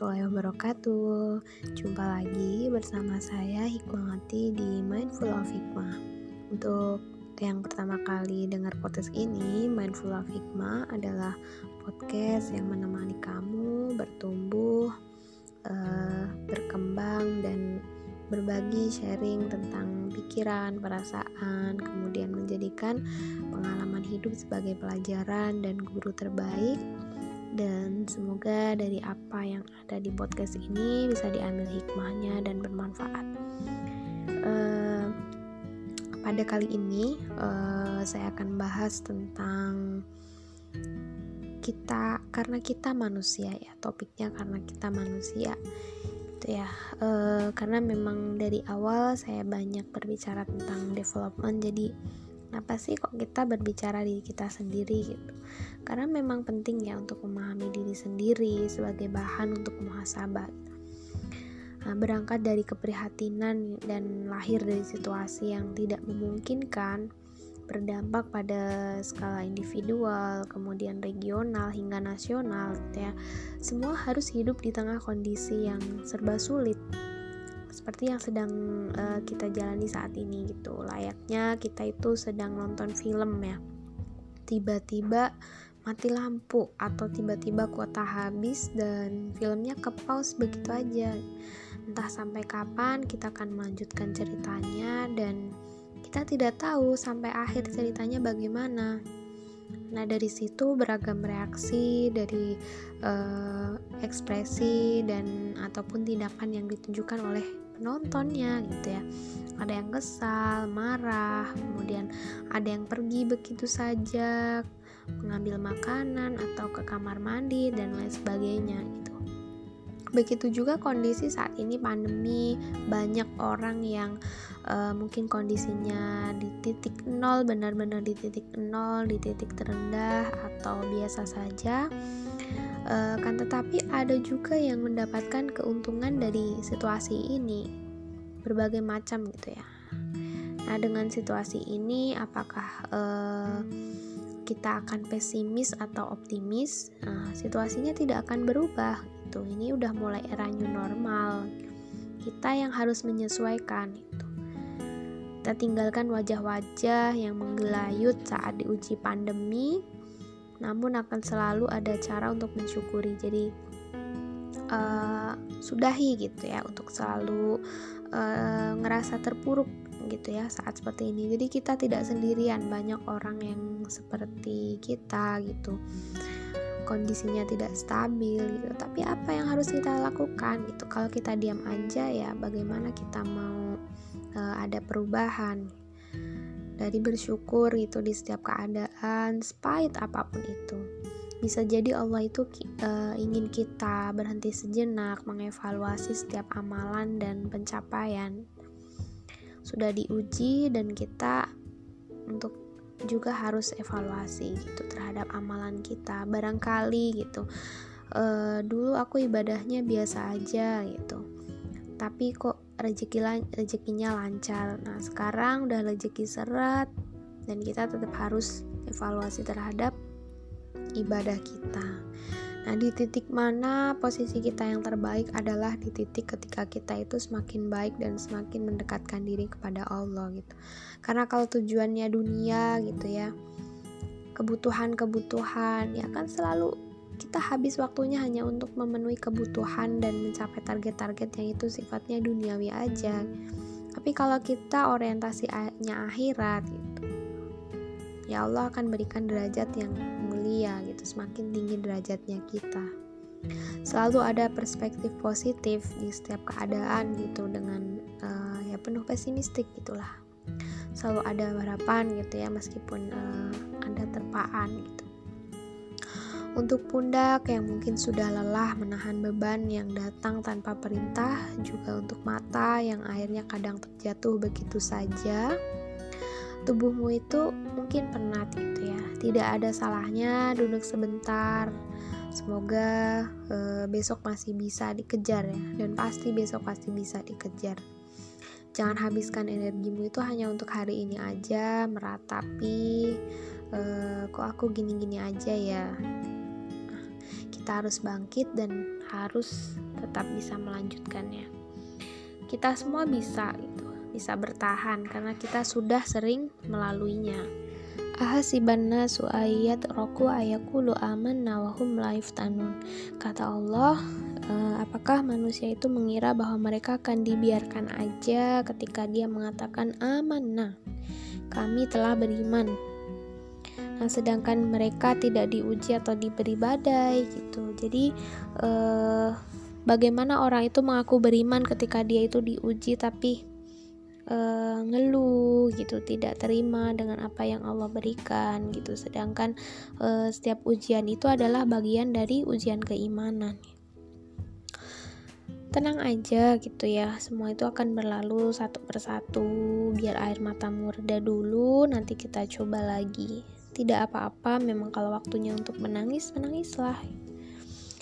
warahmatullahi wabarakatuh. Jumpa lagi bersama saya Hikmawati di Mindful of Hikmah. Untuk yang pertama kali dengar podcast ini Mindful of Hikmah adalah podcast yang menemani kamu bertumbuh uh, Berkembang dan berbagi sharing tentang pikiran, perasaan Kemudian menjadikan pengalaman hidup sebagai pelajaran dan guru terbaik dan semoga dari apa yang ada di podcast ini bisa diambil hikmahnya dan bermanfaat. Uh, pada kali ini uh, saya akan bahas tentang kita karena kita manusia ya topiknya karena kita manusia itu ya uh, karena memang dari awal saya banyak berbicara tentang development jadi Kenapa sih kok kita berbicara diri kita sendiri gitu? Karena memang penting ya untuk memahami diri sendiri sebagai bahan untuk muhasabah. Nah, berangkat dari keprihatinan dan lahir dari situasi yang tidak memungkinkan berdampak pada skala individual, kemudian regional hingga nasional gitu ya. Semua harus hidup di tengah kondisi yang serba sulit seperti yang sedang uh, kita jalani saat ini gitu layaknya kita itu sedang nonton film ya tiba-tiba mati lampu atau tiba-tiba kuota habis dan filmnya ke pause begitu aja entah sampai kapan kita akan melanjutkan ceritanya dan kita tidak tahu sampai akhir ceritanya bagaimana Nah, dari situ beragam reaksi dari uh, ekspresi dan ataupun tindakan yang ditunjukkan oleh penontonnya gitu ya. Ada yang kesal, marah, kemudian ada yang pergi begitu saja, mengambil makanan atau ke kamar mandi dan lain sebagainya gitu. Begitu juga kondisi saat ini pandemi, banyak orang yang uh, mungkin kondisinya di titik nol, benar-benar di titik nol, di titik terendah atau biasa saja. Uh, kan tetapi ada juga yang mendapatkan keuntungan dari situasi ini berbagai macam gitu ya. Nah dengan situasi ini apakah uh, kita akan pesimis atau optimis? Nah, situasinya tidak akan berubah gitu. Ini udah mulai era new normal. Kita yang harus menyesuaikan itu kita tinggalkan wajah-wajah yang menggelayut saat diuji pandemi namun akan selalu ada cara untuk mensyukuri. Jadi uh, sudahi gitu ya untuk selalu uh, ngerasa terpuruk gitu ya saat seperti ini. Jadi kita tidak sendirian banyak orang yang seperti kita gitu. Kondisinya tidak stabil gitu. Tapi apa yang harus kita lakukan gitu? Kalau kita diam aja ya bagaimana kita mau uh, ada perubahan? Dari bersyukur itu di setiap keadaan spite apa pun itu. Bisa jadi Allah itu uh, ingin kita berhenti sejenak mengevaluasi setiap amalan dan pencapaian sudah diuji dan kita untuk juga harus evaluasi gitu terhadap amalan kita barangkali gitu. Uh, dulu aku ibadahnya biasa aja gitu. Tapi kok rezeki rezekinya lancar. Nah sekarang udah rezeki seret dan kita tetap harus evaluasi terhadap ibadah kita Nah, di titik mana posisi kita yang terbaik adalah di titik ketika kita itu semakin baik dan semakin mendekatkan diri kepada Allah gitu. Karena kalau tujuannya dunia gitu ya, kebutuhan-kebutuhan ya kan selalu kita habis waktunya hanya untuk memenuhi kebutuhan dan mencapai target-target yang itu sifatnya duniawi aja. Tapi kalau kita orientasinya akhirat gitu, ya Allah akan berikan derajat yang mulia gitu semakin tinggi derajatnya kita. Selalu ada perspektif positif di setiap keadaan gitu dengan uh, ya penuh pesimistik gitulah. Selalu ada harapan gitu ya meskipun uh, ada terpaan gitu. Untuk pundak yang mungkin sudah lelah menahan beban yang datang tanpa perintah, juga untuk mata yang akhirnya kadang terjatuh begitu saja, tubuhmu itu mungkin penat gitu ya. Tidak ada salahnya duduk sebentar. Semoga e, besok masih bisa dikejar ya. Dan pasti besok pasti bisa dikejar. Jangan habiskan energimu itu hanya untuk hari ini aja meratapi e, kok aku gini-gini aja ya. Kita harus bangkit dan harus tetap bisa melanjutkannya. Kita semua bisa gitu bisa bertahan karena kita sudah sering melaluinya. Ahasiban nasu ayat roku ayakulu aman nawahum laif tanun kata Allah eh, apakah manusia itu mengira bahwa mereka akan dibiarkan aja ketika dia mengatakan aman nah kami telah beriman. Nah, sedangkan mereka tidak diuji atau diberi badai gitu. Jadi eh, bagaimana orang itu mengaku beriman ketika dia itu diuji tapi eh, ngeluh gitu, tidak terima dengan apa yang Allah berikan gitu. Sedangkan eh, setiap ujian itu adalah bagian dari ujian keimanan. Tenang aja gitu ya, semua itu akan berlalu satu persatu. Biar air matamu reda dulu, nanti kita coba lagi tidak apa-apa memang kalau waktunya untuk menangis menangislah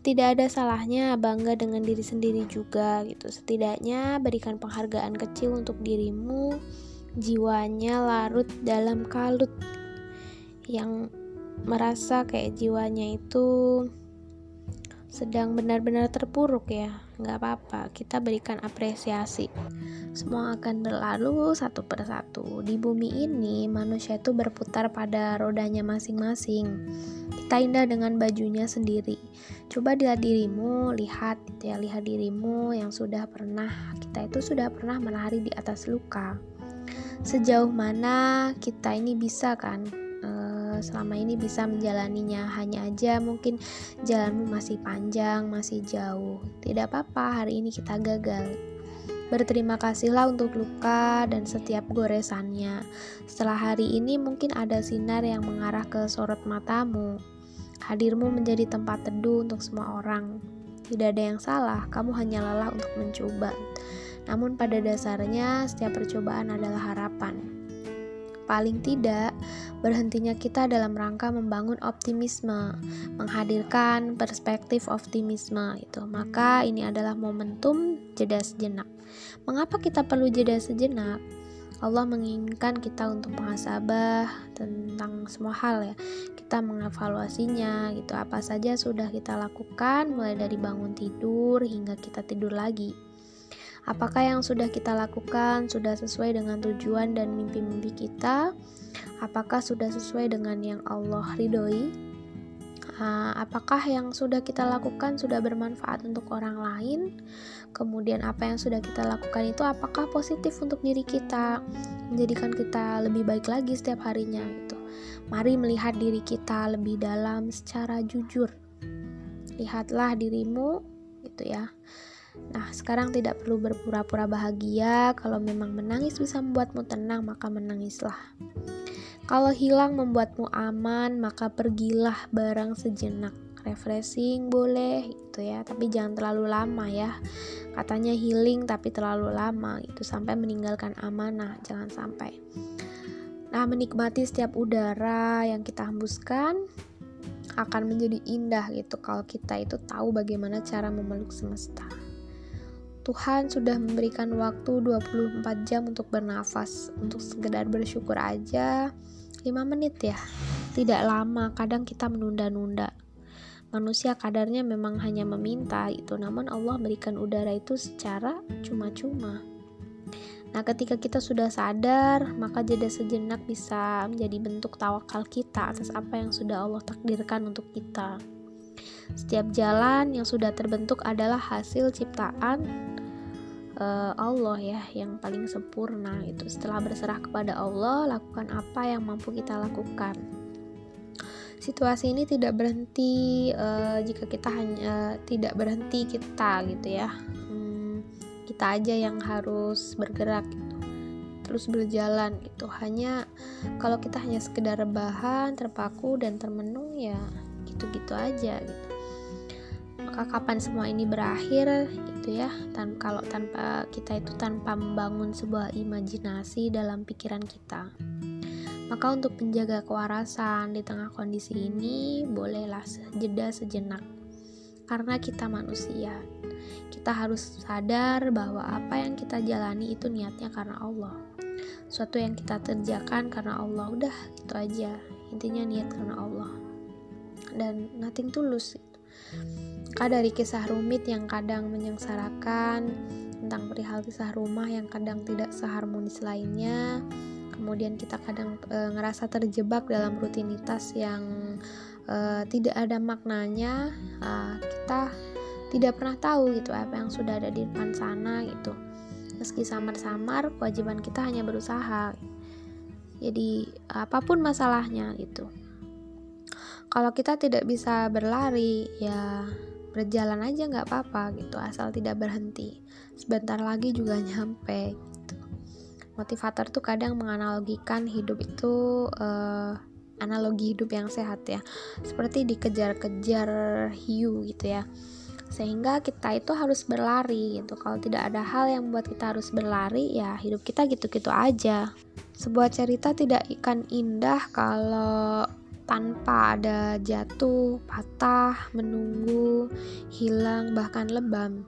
tidak ada salahnya bangga dengan diri sendiri juga gitu. Setidaknya berikan penghargaan kecil untuk dirimu. Jiwanya larut dalam kalut. Yang merasa kayak jiwanya itu sedang benar-benar terpuruk ya. Nggak apa-apa kita berikan apresiasi. Semua akan berlalu satu persatu. Di bumi ini manusia itu berputar pada rodanya masing-masing. Kita indah dengan bajunya sendiri. Coba dilihat dirimu lihat gitu ya lihat dirimu yang sudah pernah kita itu sudah pernah menari di atas luka. Sejauh mana kita ini bisa kan selama ini bisa menjalaninya hanya aja mungkin jalanmu masih panjang masih jauh tidak apa-apa hari ini kita gagal Berterima kasihlah untuk luka dan setiap goresannya. Setelah hari ini mungkin ada sinar yang mengarah ke sorot matamu. Hadirmu menjadi tempat teduh untuk semua orang. Tidak ada yang salah, kamu hanya lelah untuk mencoba. Namun pada dasarnya setiap percobaan adalah harapan paling tidak berhentinya kita dalam rangka membangun optimisme, menghadirkan perspektif optimisme itu. Maka ini adalah momentum jeda sejenak. Mengapa kita perlu jeda sejenak? Allah menginginkan kita untuk muhasabah tentang semua hal ya. Kita mengevaluasinya gitu. Apa saja sudah kita lakukan mulai dari bangun tidur hingga kita tidur lagi. Apakah yang sudah kita lakukan sudah sesuai dengan tujuan dan mimpi-mimpi kita? Apakah sudah sesuai dengan yang Allah ridhoi? Ah, apakah yang sudah kita lakukan sudah bermanfaat untuk orang lain? Kemudian apa yang sudah kita lakukan itu apakah positif untuk diri kita, menjadikan kita lebih baik lagi setiap harinya gitu. Mari melihat diri kita lebih dalam secara jujur. Lihatlah dirimu gitu ya Nah, sekarang tidak perlu berpura-pura bahagia. Kalau memang menangis bisa membuatmu tenang, maka menangislah. Kalau hilang membuatmu aman, maka pergilah barang sejenak. Refreshing boleh gitu ya, tapi jangan terlalu lama ya. Katanya healing tapi terlalu lama itu sampai meninggalkan amanah, jangan sampai. Nah, menikmati setiap udara yang kita hembuskan akan menjadi indah gitu kalau kita itu tahu bagaimana cara memeluk semesta. Tuhan sudah memberikan waktu 24 jam untuk bernafas, untuk sekedar bersyukur aja 5 menit ya. Tidak lama, kadang kita menunda-nunda. Manusia kadarnya memang hanya meminta itu, namun Allah berikan udara itu secara cuma-cuma. Nah, ketika kita sudah sadar, maka jeda sejenak bisa menjadi bentuk tawakal kita atas apa yang sudah Allah takdirkan untuk kita. Setiap jalan yang sudah terbentuk adalah hasil ciptaan uh, Allah ya yang paling sempurna itu setelah berserah kepada Allah lakukan apa yang mampu kita lakukan. Situasi ini tidak berhenti uh, jika kita hanya uh, tidak berhenti kita gitu ya. Hmm, kita aja yang harus bergerak gitu terus berjalan gitu. Hanya kalau kita hanya sekedar rebahan terpaku dan termenung ya gitu-gitu aja gitu maka kapan semua ini berakhir gitu ya? Tan kalau tanpa kita itu tanpa membangun sebuah imajinasi dalam pikiran kita. Maka untuk menjaga kewarasan di tengah kondisi ini bolehlah jeda sejenak. Karena kita manusia kita harus sadar bahwa apa yang kita jalani itu niatnya karena Allah. Suatu yang kita kerjakan karena Allah udah itu aja. Intinya niat karena Allah. Dan nothing tulus maka dari kisah rumit yang kadang menyengsarakan tentang perihal kisah rumah yang kadang tidak seharmonis lainnya kemudian kita kadang e, ngerasa terjebak dalam rutinitas yang e, tidak ada maknanya e, kita tidak pernah tahu gitu apa yang sudah ada di depan sana gitu. Meski samar-samar kewajiban kita hanya berusaha. Jadi apa pun masalahnya gitu. Kalau kita tidak bisa berlari ya berjalan aja nggak apa-apa gitu asal tidak berhenti. Sebentar lagi juga nyampe gitu. motivator tuh kadang menganalogikan hidup itu uh, analogi hidup yang sehat ya. Seperti dikejar-kejar hiu gitu ya. Sehingga kita itu harus berlari gitu. Kalau tidak ada hal yang membuat kita harus berlari ya hidup kita gitu-gitu aja. Sebuah cerita tidak ikan indah kalau tanpa ada jatuh, patah, menunggu, hilang, bahkan lebam.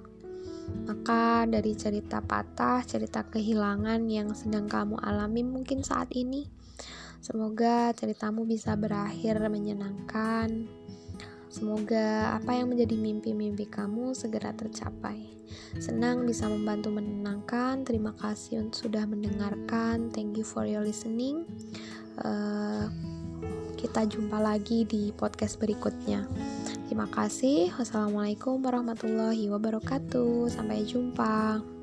Maka dari cerita patah, cerita kehilangan yang sedang kamu alami mungkin saat ini, semoga ceritamu bisa berakhir menyenangkan. Semoga apa yang menjadi mimpi-mimpi kamu segera tercapai. Senang bisa membantu menenangkan. Terima kasih sudah mendengarkan. Thank you for your listening. Uh, kita jumpa lagi di podcast berikutnya. Terima kasih. Wassalamualaikum warahmatullahi wabarakatuh. Sampai jumpa.